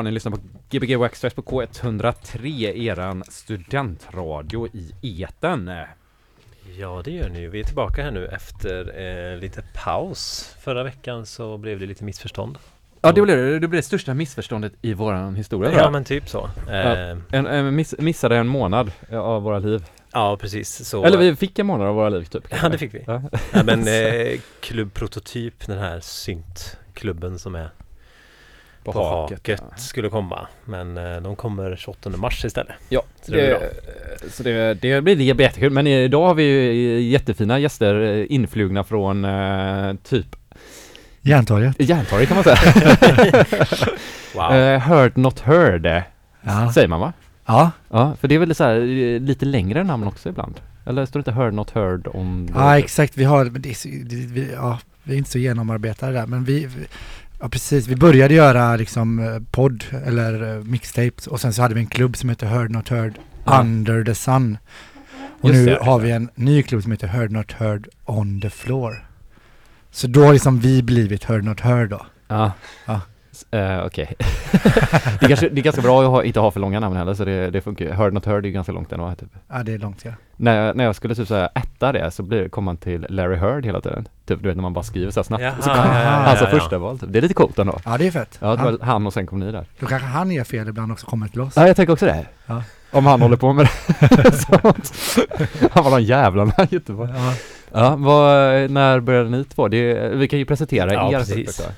Ja, ni lyssnar på Gbg Waxtrax på K103, eran studentradio i eten. Ja, det gör ni ju. Vi är tillbaka här nu efter eh, lite paus. Förra veckan så blev det lite missförstånd. Ja, det blev det. Det blev det största missförståndet i våran historia. Ja, men typ så. Eh, En, en miss, missade en månad av våra liv. ja, precis. Så, Eller vi fick en månad av våra liv typ. Ja, det fick vi. Ja. Ja, men eh, Klubb Prototyp, den här syntklubben som är på, haket, ja. skulle komma. Men eh, de kommer 28 mars istället. Ja, Så det det, så det, det blir jättekul. Men idag har vi ju jättefina gäster eh, influgna från eh, typ Järntorget. Järntorget kan man säga. Wow. Eh, heard not heard, eh, Ja. säger man va? Ja. Ja, för det är väl så här, eh, lite längre namn också ibland? Eller står det inte heard not heard om ja, exakt. Vi har, det vi, ja, vi är inte så genomarbetade där, men vi, vi ja precis, vi började göra liksom eh, podd eller eh, mixtapes och sen så hade vi en klubb som heter Heard Not Heard Ja. Under the Sun. Och Just nu det, har det. vi en ny klubb som heter Heard Not Heard On the Floor. Så då har liksom vi blivit Heard Not Heard då. Ja. Ja. Eh, Okej. det, är kanske, det är ganska bra att ha, inte ha för långa namn heller så det, det funkar ju. Heard not heard är ju ganska långt ändå typ. Ja, det är långt ja. När jag, när jag skulle typ såhär ätta det så blir, kom man till Larry Heard hela tiden. Typ du vet när man bara skriver så här snabbt. Jaha, så kom ja, ja, ja, ja. första val typ. Det är lite coolt ändå. Ja, det är fett. Ja, det han, var han och sen kom ni där. då kanske han gör fel ibland också kommer till oss. Ja, jag tänker också det. Ja. Om han håller på med det. Han var de jävlarna i Göteborg. Ja. Ja, vad, när började ni två? Det vi kan ju presentera Ja, er precis. också.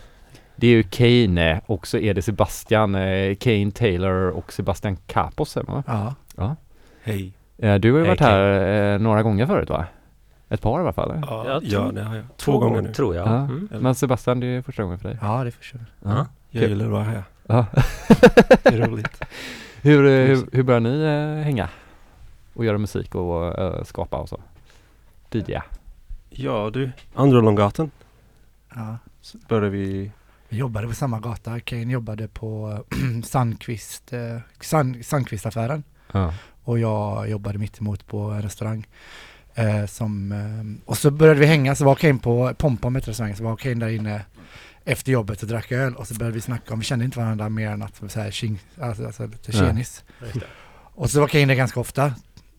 Det är ju Kane och så är det Sebastian, eh, Kane Taylor och Sebastian Capos va? ja. Hej. Eh, Du har ju varit här eh, några gånger förut va? Ett par i alla fall? Ja, ja det har jag. Två gånger nu. Tror jag. Ja. Mm. Men Sebastian, det är första gången för dig? Ja, det förstår jag. Ja. Jag gillar att vara här. Ja. Det är roligt. hur, eh, hur, hur börjar ni eh, hänga? Och göra musik och eh, skapa och så? DJ? Ja du, Andra Långgatan Ja. så började vi. Vi jobbade på samma gata. Kane jobbade på Sandqvist, eh, Sand, Sandqvistaffären Ja. och jag jobbade mitt emot på en restaurang. Eh, som, eh, och så började vi hänga, så var Kane på Pompom ett restaurang, så var Kane där inne efter jobbet och drack öl och så började vi snacka om, vi kände inte varandra mer än att så här, tjing, alltså, alltså lite tjenis. Det. Och så var Kane där ganska ofta.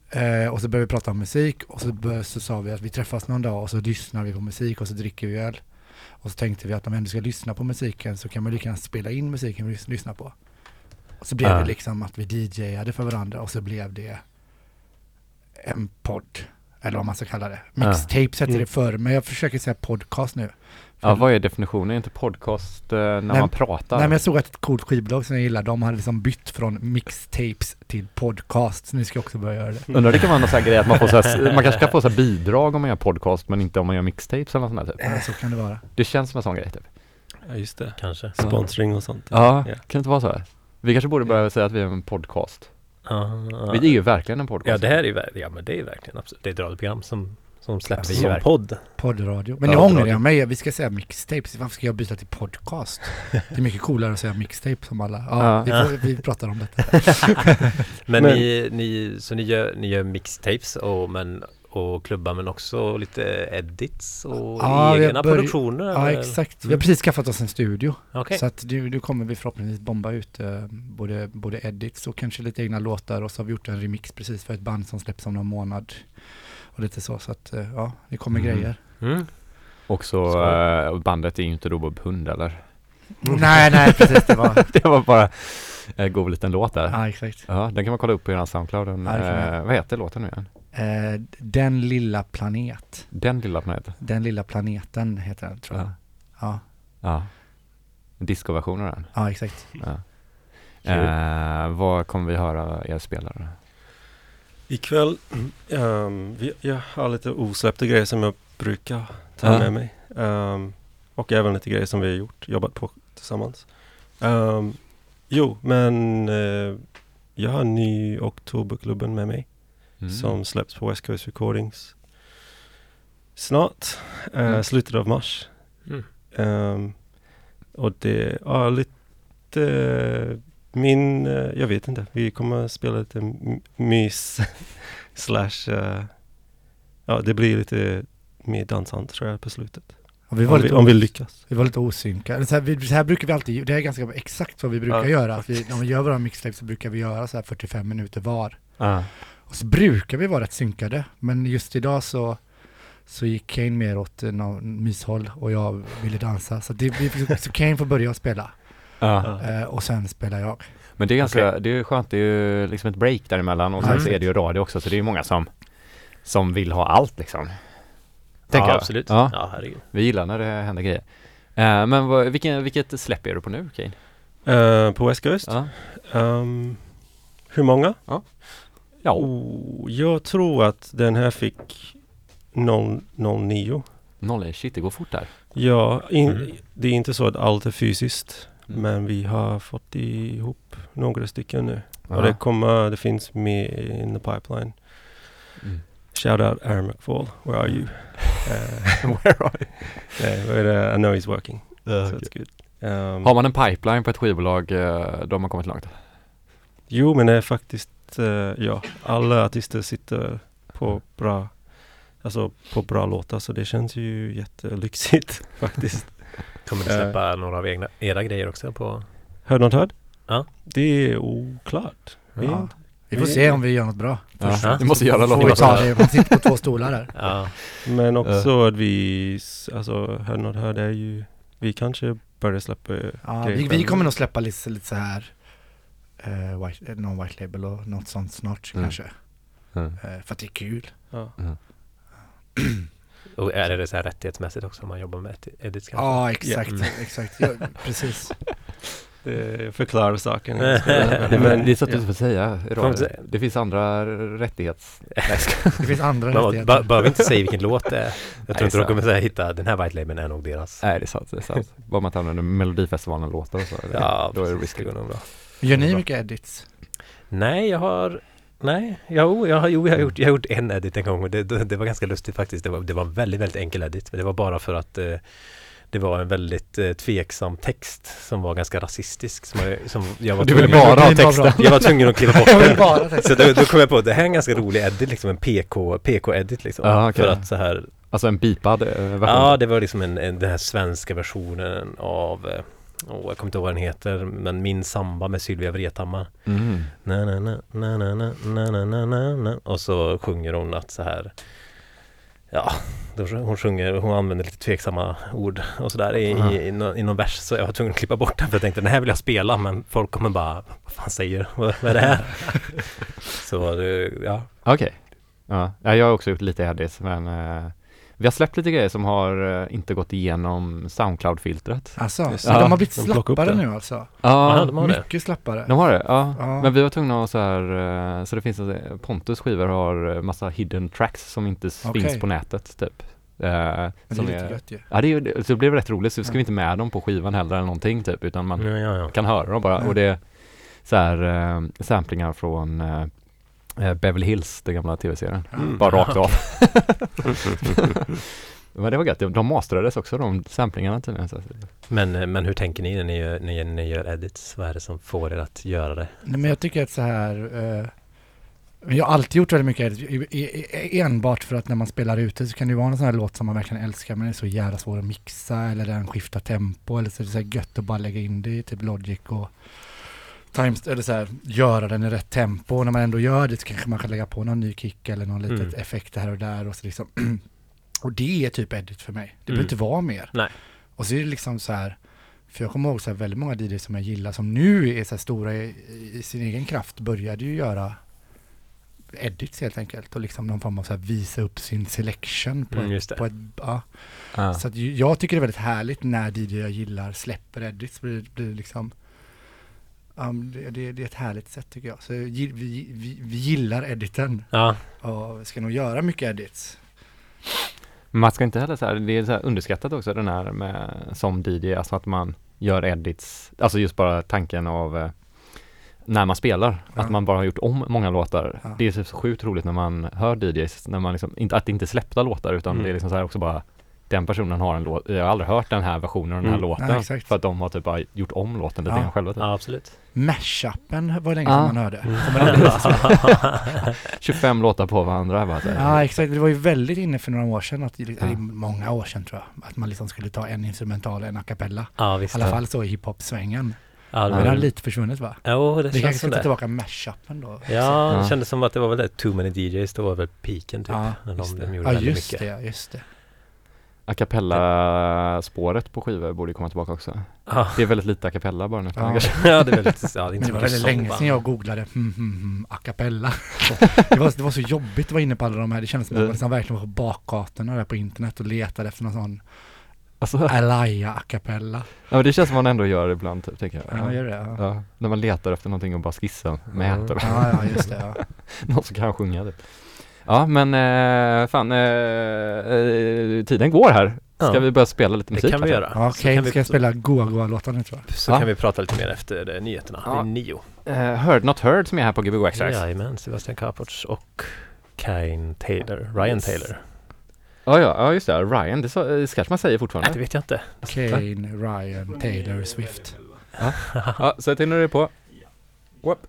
Eh, och så började vi prata om musik och så, så sa vi att vi träffas någon dag och så lyssnar vi på musik och så dricker vi öl. Och så tänkte vi att om vi ändå ska lyssna på musiken så kan man lika gärna spela in musiken vi lys- lyssnar på. Och så blev Ja. det liksom att vi DJade för varandra och så blev det en podd. Eller vad man ska kalla det. Ja. Mixtapes hette Mm. det förr, men jag försöker säga podcast nu. ja, vad är definitionen? Är inte podcast eh, när Nej, man pratar? Nej men jag såg att ett coolt skivbolag som jag gillar, de hade liksom bytt från mixtapes till podcast. Så nu ska jag också börja göra det. Undrar det kan vara någon sån här grej att man får så här, man kanske kan få så här bidrag om man gör podcast men inte om man gör mixtapes eller något sånt där typ. Eh, Så kan det vara. Det känns som en sån grej typ. Ja just det. Kanske. Sponsring och sånt. Ja, Ja. kan det inte vara så här? Vi kanske borde börja säga att vi är en podcast. Ja, ja. Vi är ju verkligen en podcast. Ja, det här är ju ja, men det är verkligen absolut. Det är ett radioprogram som, som släpps Ja, som verkligen. podd. Poddradio. Men nu ångrar jag mig. Vi ska säga mixtapes. Varför ska jag byta till podcast? Det är mycket coolare att säga mixtape som alla. Ja, Ja. Vi, får, vi pratar om detta. Men, Men- Ni, ni, så ni gör, ni gör mixtapes och, men, och klubbar men också lite edits och Ja, egna börj- produktioner? Ja, eller? exakt. Vi har Mm. precis skaffat oss en studio. Okej. Så att nu, nu kommer vi förhoppningsvis bomba ut eh, både, både edits och kanske lite egna låtar. Och så har vi gjort en remix precis för ett band som släpps om någon månad. Och lite så. Så att eh, ja, det kommer Mm. grejer. Mm. Och så eh, bandet är ju inte Robot Hund eller? Nej, nej, precis. Det var... det var bara en god liten låt där. Ja, exakt. Ja, den kan man kolla upp på eran Soundcloud. Den, Ja, eh, vad heter låten nu igen? Eh, den lilla planet. Den lilla planeten. Den lilla planeten heter den tror jag. Ja. Ja, ja. Discoversion av den. ja exakt. Ja. Eh, vad kommer vi höra er spela? Ikväll, ehm, vi, jag har lite osläppta grejer som jag brukar ta Ja. med mig. Ehm, och även lite grejer som vi har gjort, jobbat på tillsammans. Ehm, jo, men eh, jag har ny Oktoberklubben med mig. Mm. som släpps på West Coast Recordings snart, eh, Mm. slutet av mars. Mm. Ehm, och det är lite min, eh, jag vet inte, vi kommer spela lite mys slash, eh, ja det blir lite mer dansant tror jag på slutet. Och vi Om vi, om vi lyckas. vi var lite osynkade. Så här, vi, var lite Om vi, om vi lyckas. vi var lite osynkade. Så här, vi, så här brukar vi alltid, det är ganska exakt vad vi brukar Ja. göra. Att vi, när vi gör våra mixtape så brukar vi göra så här 45 minuter var. Ja. Och så brukar vi vara rätt synkade. Men just idag så, så gick Kane mer åt någon myshåll och jag ville dansa. Så, det, så Kane får börja spela. Eh, och sen spelar jag. Men det är ganska, det är ju skönt, det är ju liksom ett break däremellan och sen Mm. så är det ju radio också så det är ju många som som vill ha allt liksom. Tänker ja, jag. absolut. Ja. Ja, herregud. Vi gillar när det händer grejer. Eh, men vad, vilken, vilket släpp är du på nu Kane? Eh, på West Coast? Ja. Ehm, hur många? Ja. Oh, jag tror att den här fick 009. Noll, shit det går fort där. Ja, in, Mm. det är inte så att allt är fysiskt. Mm. Men vi har fått ihop några stycken nu. Ja. Och det kommer, det finns med in the pipeline. Mm. Shout out Aaron McFall, where are you? Eh, Where are you? nej, vad är det? I know he's working. So okej. it's good. Um, Har man en pipeline på ett skivbolag, eh, då har man kommit långt. Jo, men det är faktiskt, eh, ja, alla artister sitter på bra, alltså på bra låtar så det känns ju jättelyxigt faktiskt. Kommer ni Eh. släppa några av egna, era grejer också på? Hörd not hörd? Ja. Det är oklart. Vi- Ja. Vi får se om vi gör något bra. Ja. Ja. Du måste göra vi ta det, man sitter på två stolar där. Ja, Men också att vi, alltså hörd not hörd är ju, vi kanske börjar släppa Ja, grejer vi, vi kommer nog släppa lite, lite så här eh, white, eh, någon white label och något sånt snart Mm. kanske. Mm. Eh, för att det är kul. Ja. och är det så här rättighetsmässigt också om man jobbar med edi- edits kanske? Ja, exakt. Mm. exakt. Ja, precis. Det förklarar saken. Nej, men det är så att du ja. får säga man? Det finns andra rättighets... Det finns andra Man, rättigheter. ba, behöver inte säga vilken låt det är. Jag tror inte de kommer säga hitta den här White Labeln är nog deras. Nej det är sant, det är sant. Bara man inte använder Melodifestivalen-låtar och så. Ja, då är det risky. går nog bra. Gör ni mycket edits? Nej, jag har Nej, jo, jag har, jo, jag har, gjort, jag har gjort en edit en gång och det, det, det var ganska lustigt faktiskt. Det var, det var en väldigt, väldigt enkel edit. Men det var bara för att eh, det var en väldigt eh, tveksam text som var ganska rasistisk. Som jag, som jag var Du ville bara ha texten. Jag var tvungen att klippa bort Jag vill den. bara texten. Så då, då kom jag på att det här är en ganska rolig edit, liksom en PK, PK-edit liksom. Ja, okej. För att så här, Alltså en beepad eh, version. ja det var liksom en, en, den här svenska versionen av Åh, jag kommer inte ihåg vad den heter, men Min samba med Sylvia Vrethammar. Mm. Na, na, na, na, na, na, na, na, na, na, na. Och så sjunger hon att så här Ja, hon sjunger, hon använder lite tveksamma ord och sådär i, i, i, nå- i någon vers Så jag var tvungen att klippa bort den för jag tänkte den här vill jag spela men folk kommer bara Vad fan säger vad, vad är det här? så ja Okej. Ja. ja, jag har också gjort lite edits men eh, vi har släppt lite grejer som har eh, inte gått igenom Soundcloud-filtret. Alltså, så det. de har blivit De slappare det. nu alltså? Ja, de har det. Mycket slappare. De har det? Ja. Ja. Men vi var tvungna att så här, eh, så det finns, en- Pontus skivor har eh, massa hidden tracks som inte Okej. finns på nätet typ. Eh, Men det är lite är, gött ju. ja det, är så det blev rätt roligt, så ska Ja. vi inte med dem på skivan heller eller någonting typ, utan man Ja, ja, ja. kan höra dem bara. Ja. Och det är så här eh, samplingar från eh, eh, Beverly Hills, den gamla tv-serien. Mm. Bara rakt av. Men det var gött, de masterades också de samplingarna tydligen. Men, men hur tänker ni när ni, gör, när ni gör edits? Vad är det som får er att göra det? Nej men jag tycker att så här eh, jag har alltid gjort väldigt mycket edit, i- i- i- enbart för att när man spelar ute så kan det ju vara en sån här låt som man verkligen älskar men det är så jävla svår att mixa eller den skiftar tempo eller så är det så här gött att bara lägga in det i typ Logic och times, eller så här, göra den i rätt tempo och när man ändå gör det så kanske man kan lägga på någon ny kick eller någon litet Mm. effekt här och där och så liksom och det är typ edit för mig. Det Mm. behöver inte vara mer. Nej. Och så är det liksom så här för jag kommer ihåg så här väldigt många DJs som jag gillar som nu är så här stora i, i sin egen kraft började ju göra edits helt enkelt och liksom någon form av så här visa upp sin selection på, Mm, det. på ett, ja. Ja. Så att jag tycker det är väldigt härligt när DJ jag gillar släpper edits, blir, blir liksom um, det, det, det är ett härligt sätt tycker jag. Så vi, vi, vi gillar editen Ja, och vi ska nog göra mycket edits. Man ska inte heller så här, det är så här underskattat också den här med som DJ, alltså att man gör edits, alltså just bara tanken av eh, när man spelar, Ja. att man bara har gjort om många låtar. Ja. Det är så sjukt roligt när man hör DJs, när man liksom, inte, att det inte är släppta låtar utan Mm. det är liksom så här också bara den personen har en låt, jag har aldrig hört den här versionen av den här Mm. låten. Exakt. för att de har typ bara gjort om låten lite Ja. grann själva. Typ. Ja, absolut. Mashupen var länge Ja. sedan man hörde. Mm. Kommer du ihåg det? 25 låtar på varandra. Bara. Ja exakt, det var ju väldigt inne för några år sedan, att, eller Ja. många år sedan tror jag, att man liksom skulle ta en instrumental och en a cappella. ja, I visst. alla fall så i hiphop-svängen. Ja, det Men var det har lite försvunnit va? Jo, det Vi kanske ska ta tillbaka mashupen då. Ja, Ja. det kändes som att det var väl det, Too Many DJs, det var väl piken typ. Ja, när just de, det. de gjorde Ja just mycket. det, just det. A cappella-spåret på skivor borde komma tillbaka också. Ja. Det är väldigt lite a cappella bara nu. Ja. ja, det är väldigt, ja, det är inte det var väldigt länge sedan jag googlade hmm, hmm, hmm, a cappella. det, var, det var så jobbigt att vara inne på alla de här. Det kändes som att man liksom verkligen var på bakgatorna där på internet och letade efter någon sån Alltså, Alaya a cappella. ja, men det känns som man ändå gör ibland, typ, tänker jag. Ja, gör det. Ja, Ja, när man letar efter någonting och bara skissa med. Mm. Ja, ja just det. Ja. Någon som kan sjunga typ. Ja men eh, fan, eh, eh, tiden går här. Ska Ja. vi börja spela lite Det musik? kan vi kanske? göra. Ja, Så Okej, kan vi- ska jag spela Goa Goa-låten nu tror jag. Så Ja. kan vi prata lite mer efter eh, nyheterna. Ja. Det är nio. Eh, Heard Not Heard som är här på Gbg. Ja. Jajamän, Sebastian Kapoc och Kine Taylor, Ryan Yes. Taylor. Ja, ja, ja just det. Ryan, det, så, det kanske man säger Nej, det fortfarande. vet jag inte. Kane, Ryan, Taylor, Swift. Ja, sätt in det på. Whoop.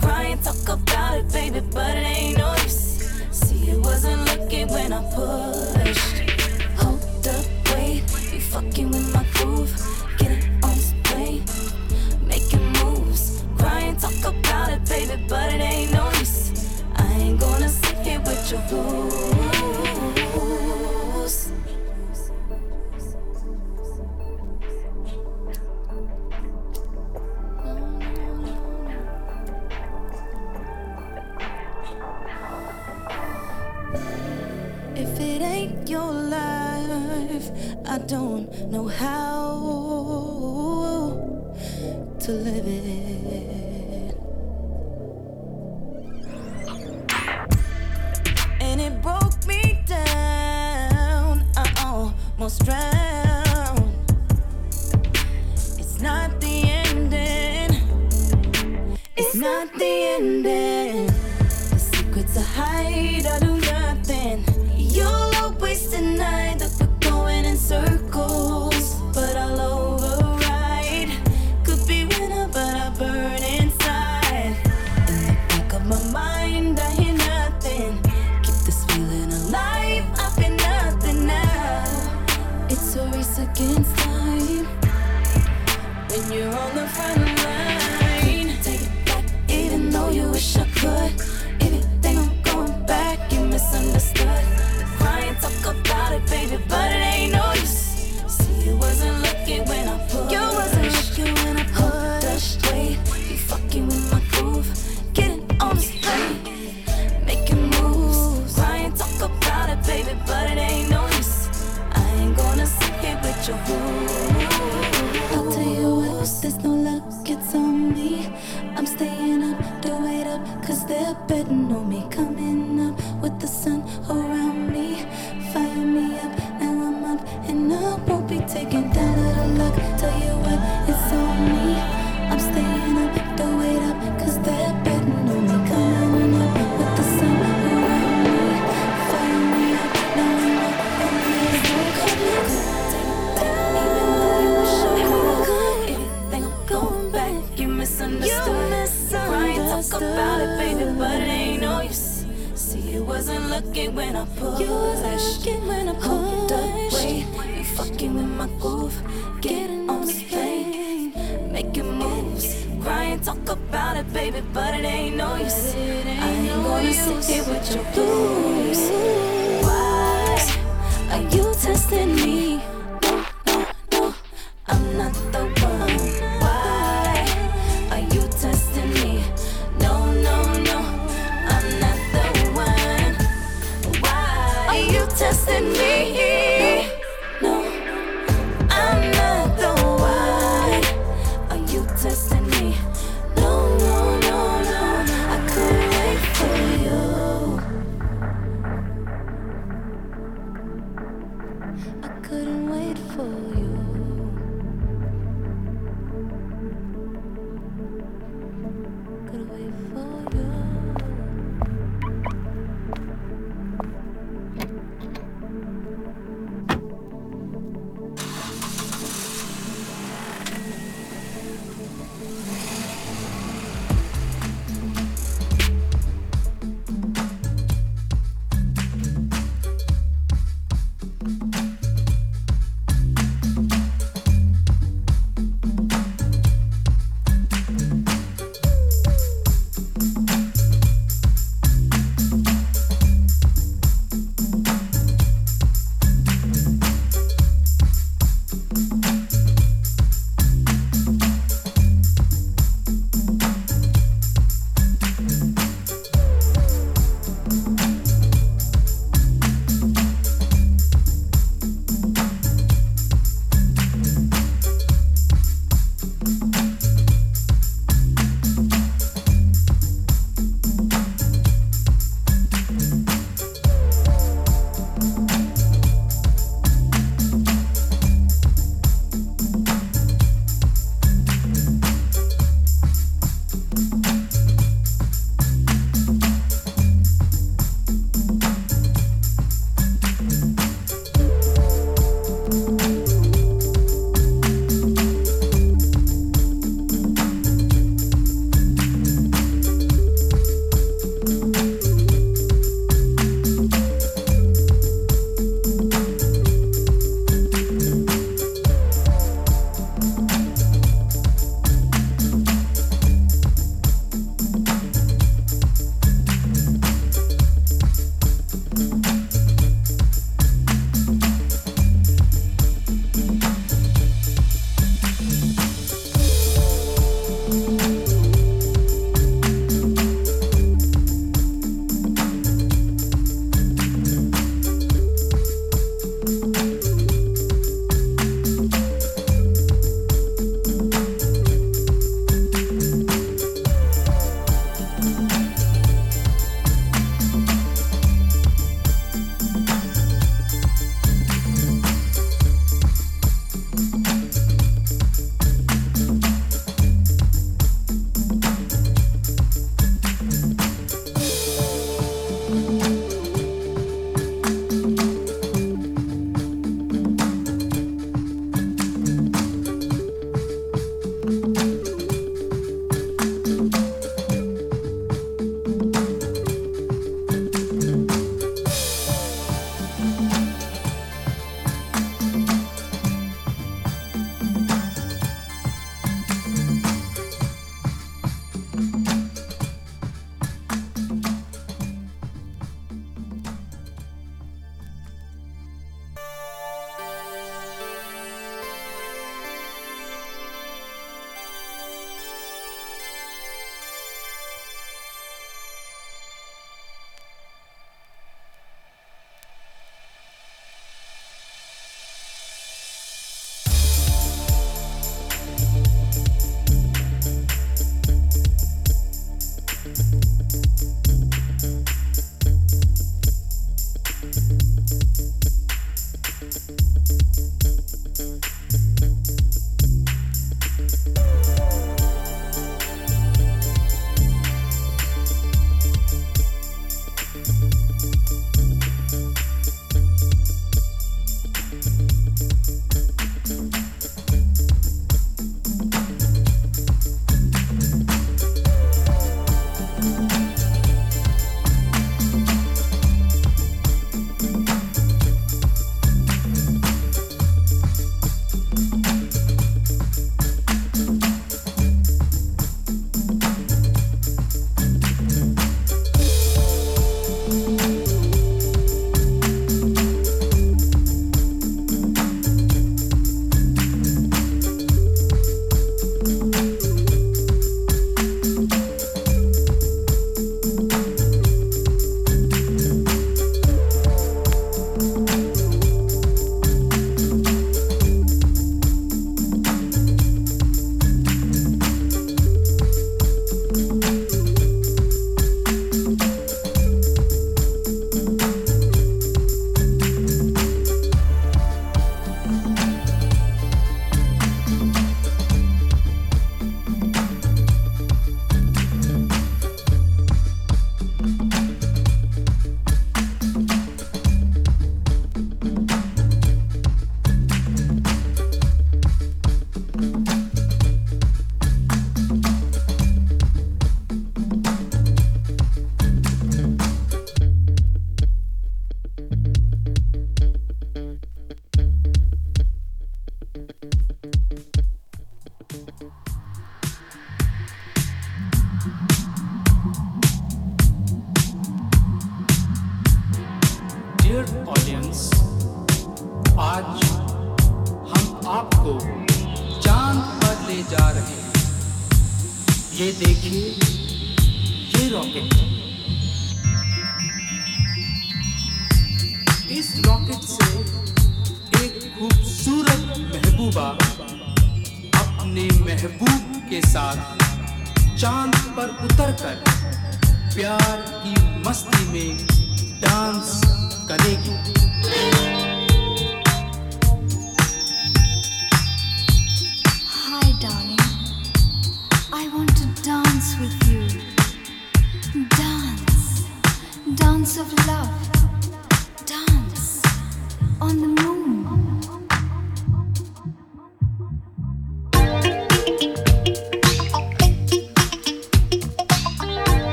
Cry and talk about it, baby, but it ain't no use. See, it wasn't looking when I pushed. Hold up, wait, you fucking with my groove. Get it on display, making moves. Cry and talk about it, baby, but it ain't no use. I ain't gonna sit here with your blues. know how to live.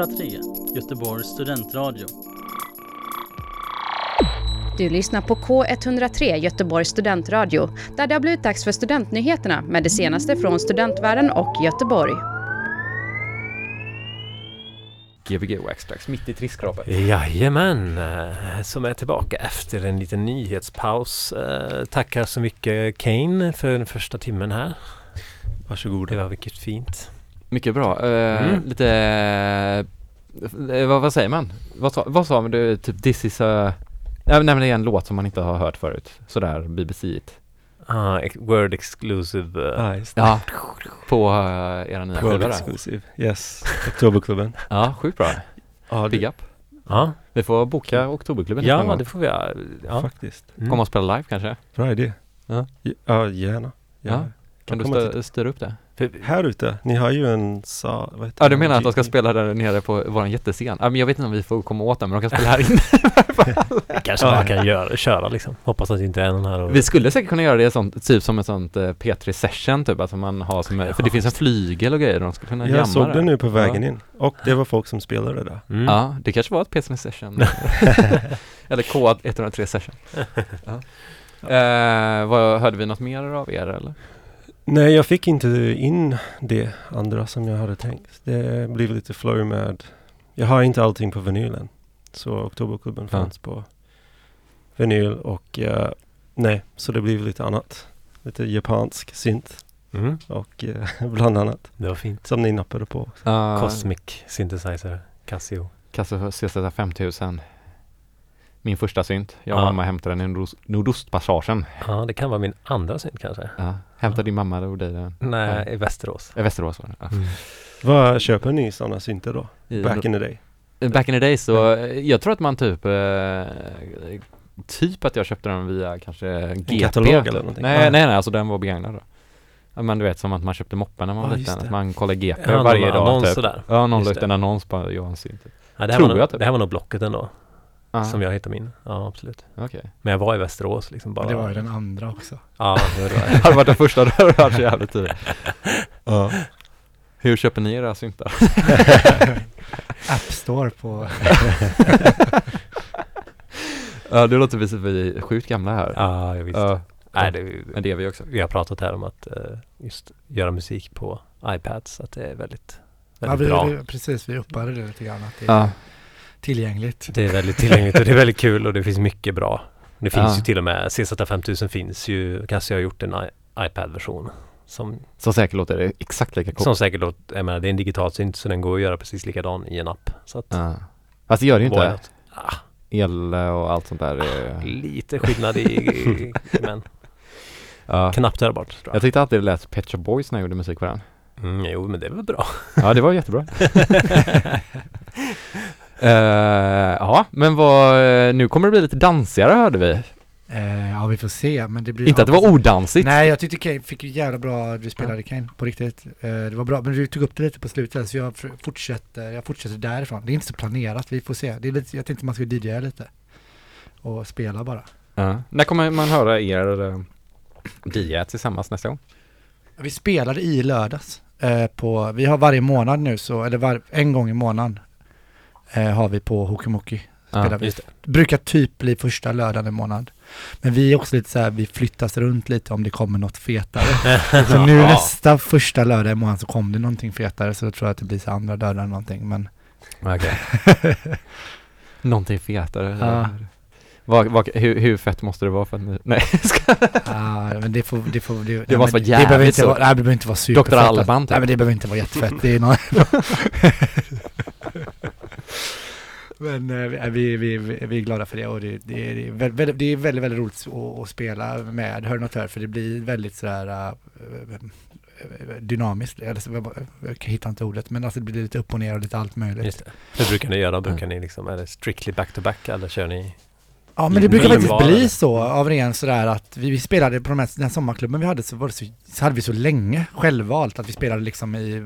K103, Göteborgs studentradio. Du lyssnar på K103 Göteborgs studentradio där det har blivit dags för studentnyheterna med det senaste från studentvärlden och Göteborg. Gbg Waxtrax mitt i trisskrapet. Jajamän, som är tillbaka efter en liten nyhetspaus. Eh, Tackar så mycket Kane för den första timmen här. Varsågod. Det var vilket fint. Mycket bra. Eh, Mm. Lite, eh, vad, vad säger man? Vad sa, vad sa man? Du, typ this is a... Nej men det är en låt som man inte har hört förut. Sådär BBC-igt. Ah, ex- word exclusive. eh, Ah. Ja, på uh, era nya där. Exclusive. Yes. Oktoberklubben. Ja, sjukt bra. Ja, Big up. Ja, Vi får boka Oktoberklubben ja gång. det får vi göra. Ja. faktiskt. Mm. Komma och spela live kanske? Bra idé. Ja. Ja, ja gärna. Ja. Kan du stö- styra upp det? Här ute, ni har ju en sa, vad heter Ja du menar att de ska spela där nere på våran jättescen? Ja men jag vet inte om vi får komma åt den men de kan spela här inne. Kanske man kan göra, köra liksom. Hoppas att det inte är någon här och... Vi skulle säkert kunna göra det sånt, typ som ett sånt eh, P3 session typ, att man har som, för det finns en flygel och grejer de skulle kunna jamma Jag såg det nu på vägen Ja. in. Och det var folk som spelade där. Mm. Ja, det kanske var ett P3 session. eller K103 session. ja. eh, vad, hörde vi något mer av er eller? Nej, jag fick inte in det andra som jag hade tänkt. Det blev lite flow med... Jag har inte allting på vinylen. Så Oktoberklubben Ja. fanns på vinyl och eh, nej, så det blev lite annat. Lite japansk synt Mm. och eh, bland annat. Det var fint. Som ni nappade på. också. Uh, Cosmic Synthesizer, Casio. Casio CZ 5000. Min första synt. Jag och Ja. mamma hämtade den i nordost, Nordostpassagen. Ja, det kan vara min andra synt kanske. Ja. Hämtade din mamma och dig den? Nej, i Västerås. I Västerås var det. Ja. Vad köper ni sådana synter då? I- Back in the day? Back in the days så, eh, jag tror att man typ eh, Typ att jag köpte den via kanske GP katalog eller någonting? Nej, Ah. nej, nej, alltså den var begagnad då Ja men du vet som att man köpte moppen när man var Ja, liten, att man kollar GP Ja, någon varje dag annons typ sådär. Ja, någon la ut en annons på Johans synt. Ja, det, här Tror var nog, jag typ. det här var nog Blocket ändå. Ah, Som jag hittade min. Ja, absolut. Okej Men jag var i Västerås liksom bara. Det var ju den andra också. Ja, det var det. Det hade varit den första du hade hört så jävla tidigt Ja. Hur köper ni era syntar? App Store på... Ja, det låter som vi är sjukt gamla här Ja, jag visste. Ja. Nej, det, Men det är vi också. vi har pratat här om att eh, just göra musik på iPads, att det är väldigt, Ja, väldigt vi, bra. vi, precis, vi uppade det lite grann. Att det Ja, tillgängligt. Det är väldigt tillgängligt och det är väldigt kul och det finns mycket bra. Det finns Ja. ju till och med, CZ5000 finns ju, kanske jag har gjort en iPad-version som, så säkert låter det exakt lika coolt. som säkert låter, jag menar det är en digital synt så den går att göra precis likadan i en app. Så att, Ja. Fast det gör det ju inte. Ah, El och allt sånt där. är- lite skillnad i, men Ja. knappt hörbart tror Jag jag. tyckte alltid det lät Pet Shop Boys när jag gjorde musik på den. Mm, jo men det väl bra. Ja, det var jättebra. Eh, ja, men vad, eh, nu kommer det bli lite dansigare hörde vi. Eh, ja, vi får se. Men det blir Inte att det var odansigt. Nej, jag tyckte Kane fick jävla bra, du spelade Kane på riktigt. Eh, det var bra, men du tog upp det lite på slutet så jag fortsätter, jag fortsätter därifrån. Det är inte så planerat, vi får se. Det är lite, jag tänkte man skulle DJa lite. Och spela bara. Ja. När kommer man höra er uh, DJa tillsammans nästa gång? Vi spelade i lördags. På, vi har varje månad nu så, eller var, en gång i månaden eh, har vi på Hookiemoki. Ja, vi. Brukar typ bli första lördagen i månad. Men vi är också lite så här, vi flyttas runt lite om det kommer något fetare. Så nu nästa första lördag i månaden så kom det någonting fetare så då tror jag att det blir så andra lördagen eller någonting. Men Okej. Någonting fetare. Ja. Vad, vad, hur, hur fett måste det vara för att. Nej, ah, men det får, det får, det, Det måste men vara det behöver jävligt inte så. vara, nej, det behöver inte vara superfett. Dr. alltså. Alban, typ. Nej men det behöver inte vara jättefett. Det är någon... Men eh, vi, vi, vi, är glada för det och det, det, är, det, är, väldigt, det är väldigt, väldigt roligt att, att spela med Hör något här för det blir väldigt sådär äh, dynamiskt. Eller, så- jag hittar inte ordet men alltså det blir lite upp och ner och lite allt möjligt. Just det. Hur brukar ni göra? Brukar ni liksom, är det strictly back-to-back eller kör ni? Ja men det brukar faktiskt bli eller? så av ren sådär att vi, vi spelade på de här, den sommarklubben vi hade så, var det så, så hade vi så länge självvalt att vi spelade liksom i,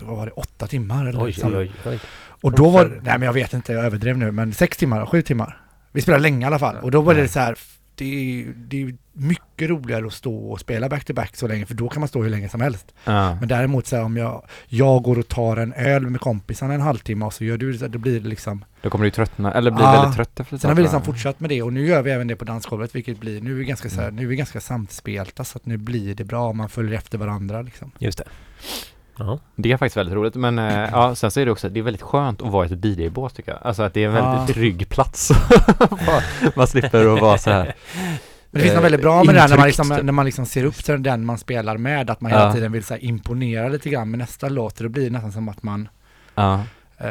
vad var det, åtta timmar eller Oj, liksom. oj, oj. Och då var nej men jag vet inte, jag överdrev nu, men sex timmar, sju timmar. Vi spelade länge i alla fall. Och då var det så här, det är, det är mycket roligare att stå och spela back-to-back så länge, för då kan man stå hur länge som helst. Ja. Men däremot så här, om jag, jag går och tar en öl med kompisarna en halvtimme och så gör du det, då blir det liksom Då kommer du tröttna, eller bli Ja. väldigt trött efter Sen har vi liksom fortsatt med det och nu gör vi även det på dansgolvet vilket blir, nu är vi ganska så här, Mm. nu är vi ganska samspelta så att nu blir det bra om man följer efter varandra liksom. Just det. Ja. Det är faktiskt väldigt roligt, men eh, ja, sen så är det också, det är väldigt skönt att vara i ett DJ-bås tycker jag. Alltså att det är en väldigt Ja. trygg plats. Man slipper att vara så här. Men det finns eh, något väldigt bra med det här när man, intryckt, liksom, när man liksom ser upp till den man spelar med, att man Ja. hela tiden vill så här, imponera lite grann med nästa låt då blir det nästan som att man, Ja, eh,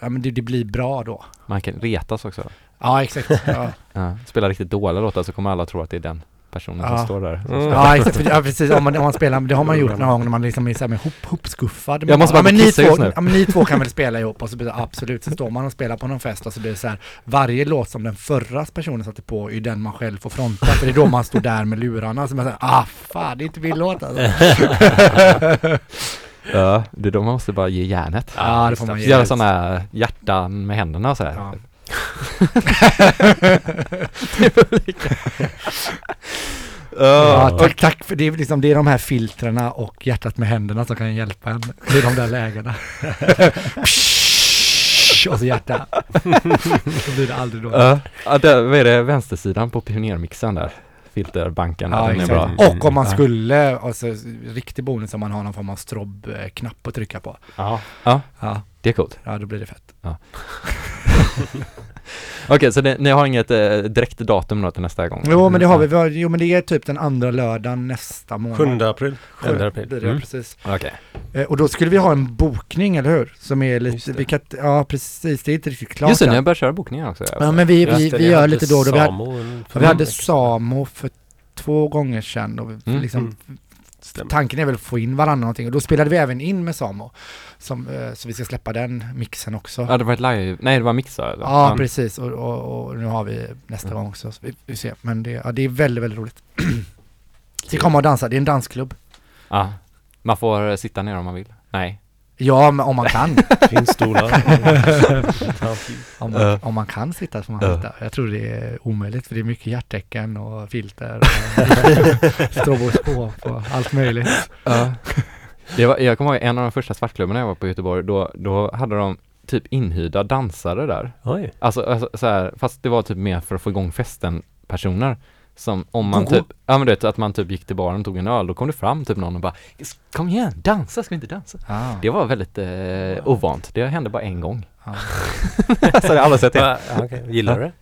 ja men det, det blir bra då. man kan retas också. Ja exakt. Ja, Ja. Spela riktigt dåliga låtar så kommer alla tro att det är den personen Ja. som står där. Mm. ja exakt, ja, precis. Om man, om man spelar, det har man gjort någon gång när man liksom är så här med hop, hopskuffad. Jag måste bara ja, men och ni två, just nu. ja, men ni två kan väl spela ihop och så blir det absolut, så står man och spelar på någon fest och så blir det så här, varje låt som den förra personen satte på är den man själv får fronta, för det är då man står där med lurarna, så man säger ah fan det är inte min låt alltså. Ja, det är då man måste bara ge järnet. Ja, det får man ge. Göra sådana här hjärtan med händerna och så här. Ja. Det är olika. Ja, tack, tack för det är liksom det är de här filtrerna och hjärtat med händerna som kan hjälpa en. Är de där lägena. och så hjärta. Då blir det aldrig dåligt. Ja det, vad är det, vänstersidan på pionjärmixen där? Filterbanken, Ja, den är bra. Och om man Ja. skulle, alltså riktig bonus om man har någon form av strobb-knapp att trycka på. Ja. ja, Ja, det är coolt. ja då blir det fett. Okej, så det, ni har inget eh, direkt datum då till nästa gång? Jo men det har vi, vi har, jo men det är typ den andra lördagen nästa månad. 7 april. Sjunde april. Blir det, Mm. precis. Okej. Eh, och då skulle vi ha en bokning, eller hur? Som är lite, vi kan, ja precis, det är inte riktigt klart Just det, ni har börjat köra bokningar också. Ja men vi, vi, vi gör lite då och då. Vi hade, vi hade för- Samo för två gånger sedan och vi, Mm. Stämmer. tanken är väl att få in varandra någonting och då spelade vi även in med Samo. Som, eh, så vi ska släppa den mixen också. Ja, det var ett live, nej det var mixar eller? Ja, precis. Och, och, och nu har vi nästa Mm. gång också. Så vi, vi ser. Men det, ja, det är väldigt, väldigt roligt. Så komma och dansa. Det är en dansklubb. Ja. Man får sitta ner om man vill. Nej. Ja, men om man kan. Finns stolar. om, man, om man kan sitta så man Ja. sitta. Jag tror det är omöjligt för det är mycket hjärtecken och filter och stroboskop och allt möjligt. Ja. Det var, jag kommer ihåg en av de första svartklubbarna jag var på i Göteborg, då, då hade de typ inhyrda dansare där. Oj. Alltså, alltså så här, fast det var typ mer för att få igång festen personer. Som om man typ, ja men du vet att man typ gick till baren och tog en öl, då kom det fram typ någon och bara Kom igen, dansa, ska vi inte dansa? Ah. Det var väldigt eh, ovant, det hände bara en gång Ja. Så jag har aldrig sett det Ja, okej. Gillar du det?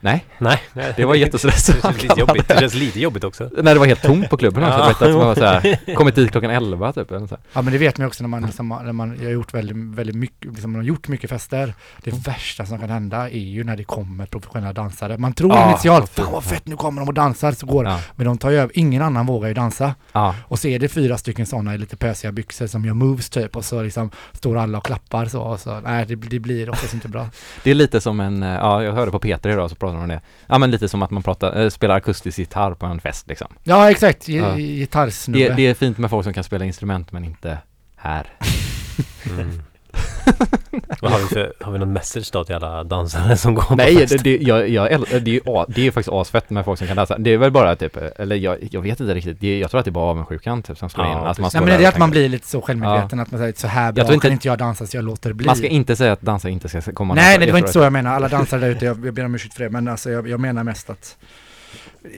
Nej, Nej. det var jättestressigt Det känns lite jobbigt. Det känns lite jobbigt också. Nej det var helt tomt på klubben också, Ja. vet att man var så här, kommit dit klockan 11 typ eller så här. Ja men det vet man också när man, liksom, när man jag har gjort väldigt, väldigt mycket, liksom, man har gjort mycket fester. Det värsta som kan hända är ju när det kommer professionella dansare. Man tror Ja, initialt, fan vad fett nu kommer de och dansar, så går. Ja, Men de tar ju över, ingen annan vågar ju dansa. ja, Och så är det fyra stycken sådana i lite pösiga byxor som gör moves typ och så liksom står alla och klappar så och så, nej det, det blir oftast inte bra. det är lite som en, eh, ja jag hörde på Peter idag så pratade de om det Ja men lite som att man pratar, äh, spelar akustisk gitarr på en fest liksom Ja exakt, G- Ja. gitarrsnubbe. det, det är fint med folk som kan spela instrument men inte här Mm. Vad har vi för, har vi någon message då till alla dansare som går på Nej, fest? det, det, jag, jag, det, är det är faktiskt asfett med folk som kan dansa. Det är väl bara typ, eller jag, jag vet inte riktigt, det, jag tror att det är bara avundsjukan typ som slår Ja, in. Alltså, man Nej står men det är att man blir lite så självmedveten att man säger så här bra tror inte- kan inte jag dansa så jag låter bli. Man ska inte säga att dansare inte ska komma Nej, dansa. nej det var Jag inte så jag menar. Alla dansare där ute, jag, jag ber om ursäkt för det, men alltså jag, jag menar mest att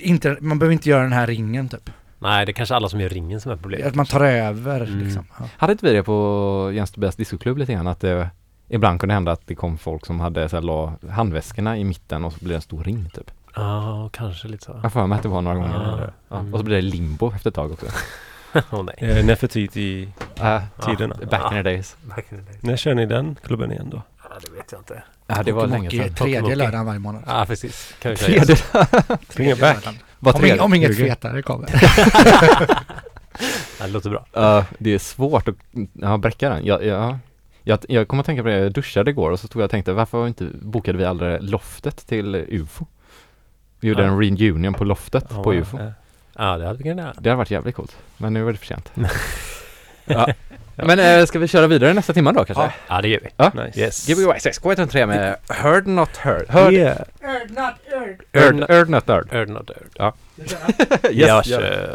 inte, man behöver inte göra den här ringen typ. Nej, det är kanske alla som gör ringen som är problemet. Att man tar över Mm. liksom. Ja. Hade inte vi det på Jens Tobias discoklubb lite grann? Att det ibland kunde hända att det kom folk som hade så här, la handväskorna i mitten och så blev det en stor ring typ. Ja, kanske lite så. Jag för mig att det var några gånger. Ja. Ja. Mm. Och så blev det limbo efter ett tag också. Åh nej. Eh, Nefertiti, Äh, tiderna. back in the days. Back in the day. När kör ni den klubben igen då? Ja, det vet jag inte. Ja, det var länge sedan. Tredje lördagen varje månad. Ja, precis. Kan vi Tredje, back. Var Om, ing- om inget fetare kommer. Ja, det låter bra. Ja, det är svårt att ja, bräcka den. Jag, jag, jag, jag kommer att tänka på det, jag duschade igår och så stod jag och tänkte varför var inte, bokade vi aldrig loftet till UFO? Vi gjorde Ja. en reunion på loftet på UFO. Ja, Ja, det hade vi kunnat. Det hade varit jävligt coolt, men nu är det för sent. ja. Men äh, ska vi köra vidare nästa timma då kanske? Ja, ja det gör vi. Ja. Nice. Yes. Gbg 6 K103 med Heard Not Heard. Heard, Yeah. heard, heard Not Heard. Heard not heard. Ja. Jag yes, ja. kör.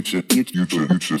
Future,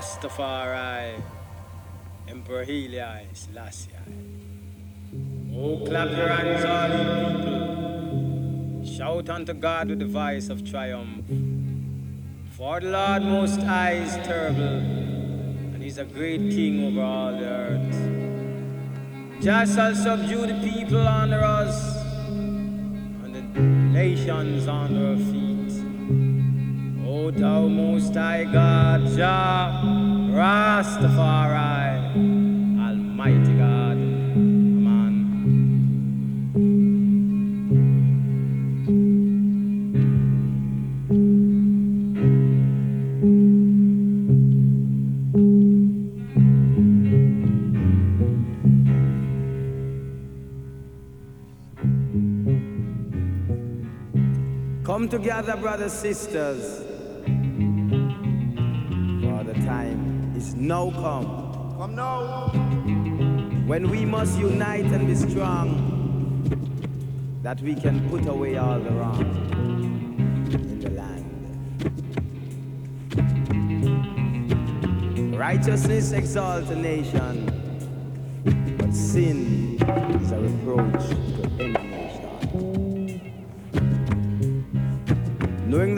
Rastafari, Emperor Haile Selassie. Oh, clap your hands, all you people. Shout unto God with the voice of triumph. For the Lord Most High is terrible, and He's a great King over all the earth. Jah shall subdue the people under us, and the nations under our feet. O thou most high God, Jah, together, brothers, sisters. For the time is now come. Come now. When we must unite and be strong, that we can put away all the wrong in the land. Righteousness exalts a nation, but sin is a reproach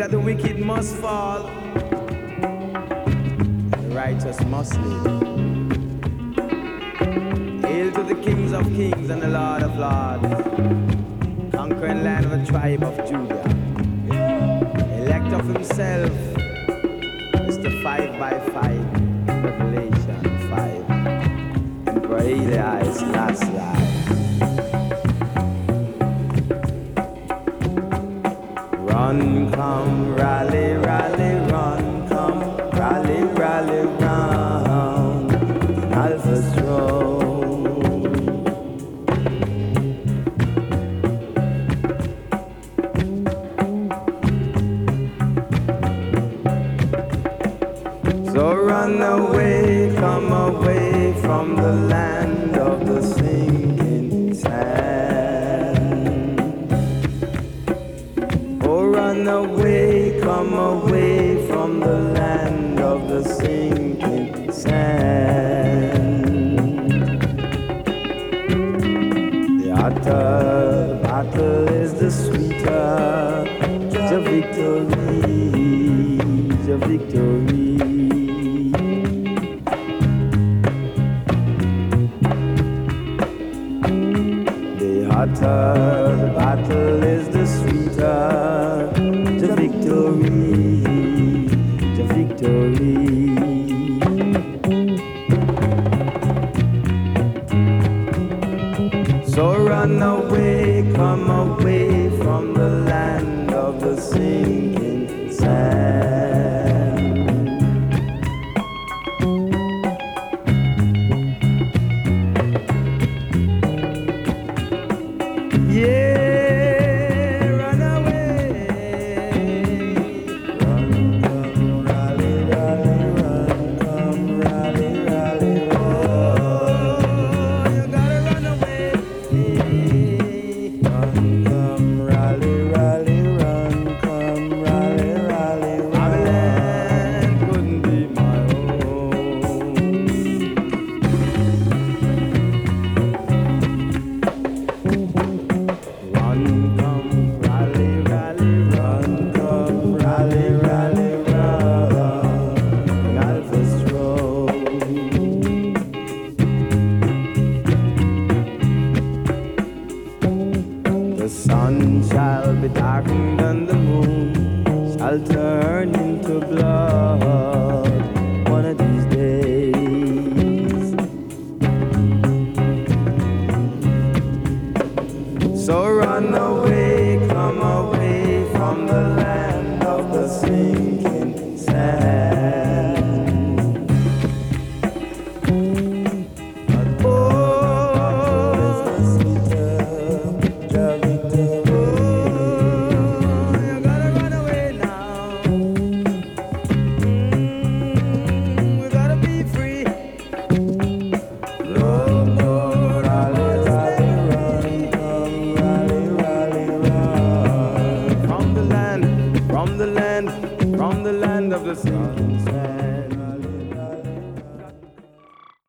that the wicked must fall, and the righteous must live. Hail to the kings of kings and the Lord of lords, conquering land of the tribe of Judah. Elect of himself, Mr. 5 by 5, Revelation 5. Emperor Haile Selassie. Run, come, I'm right.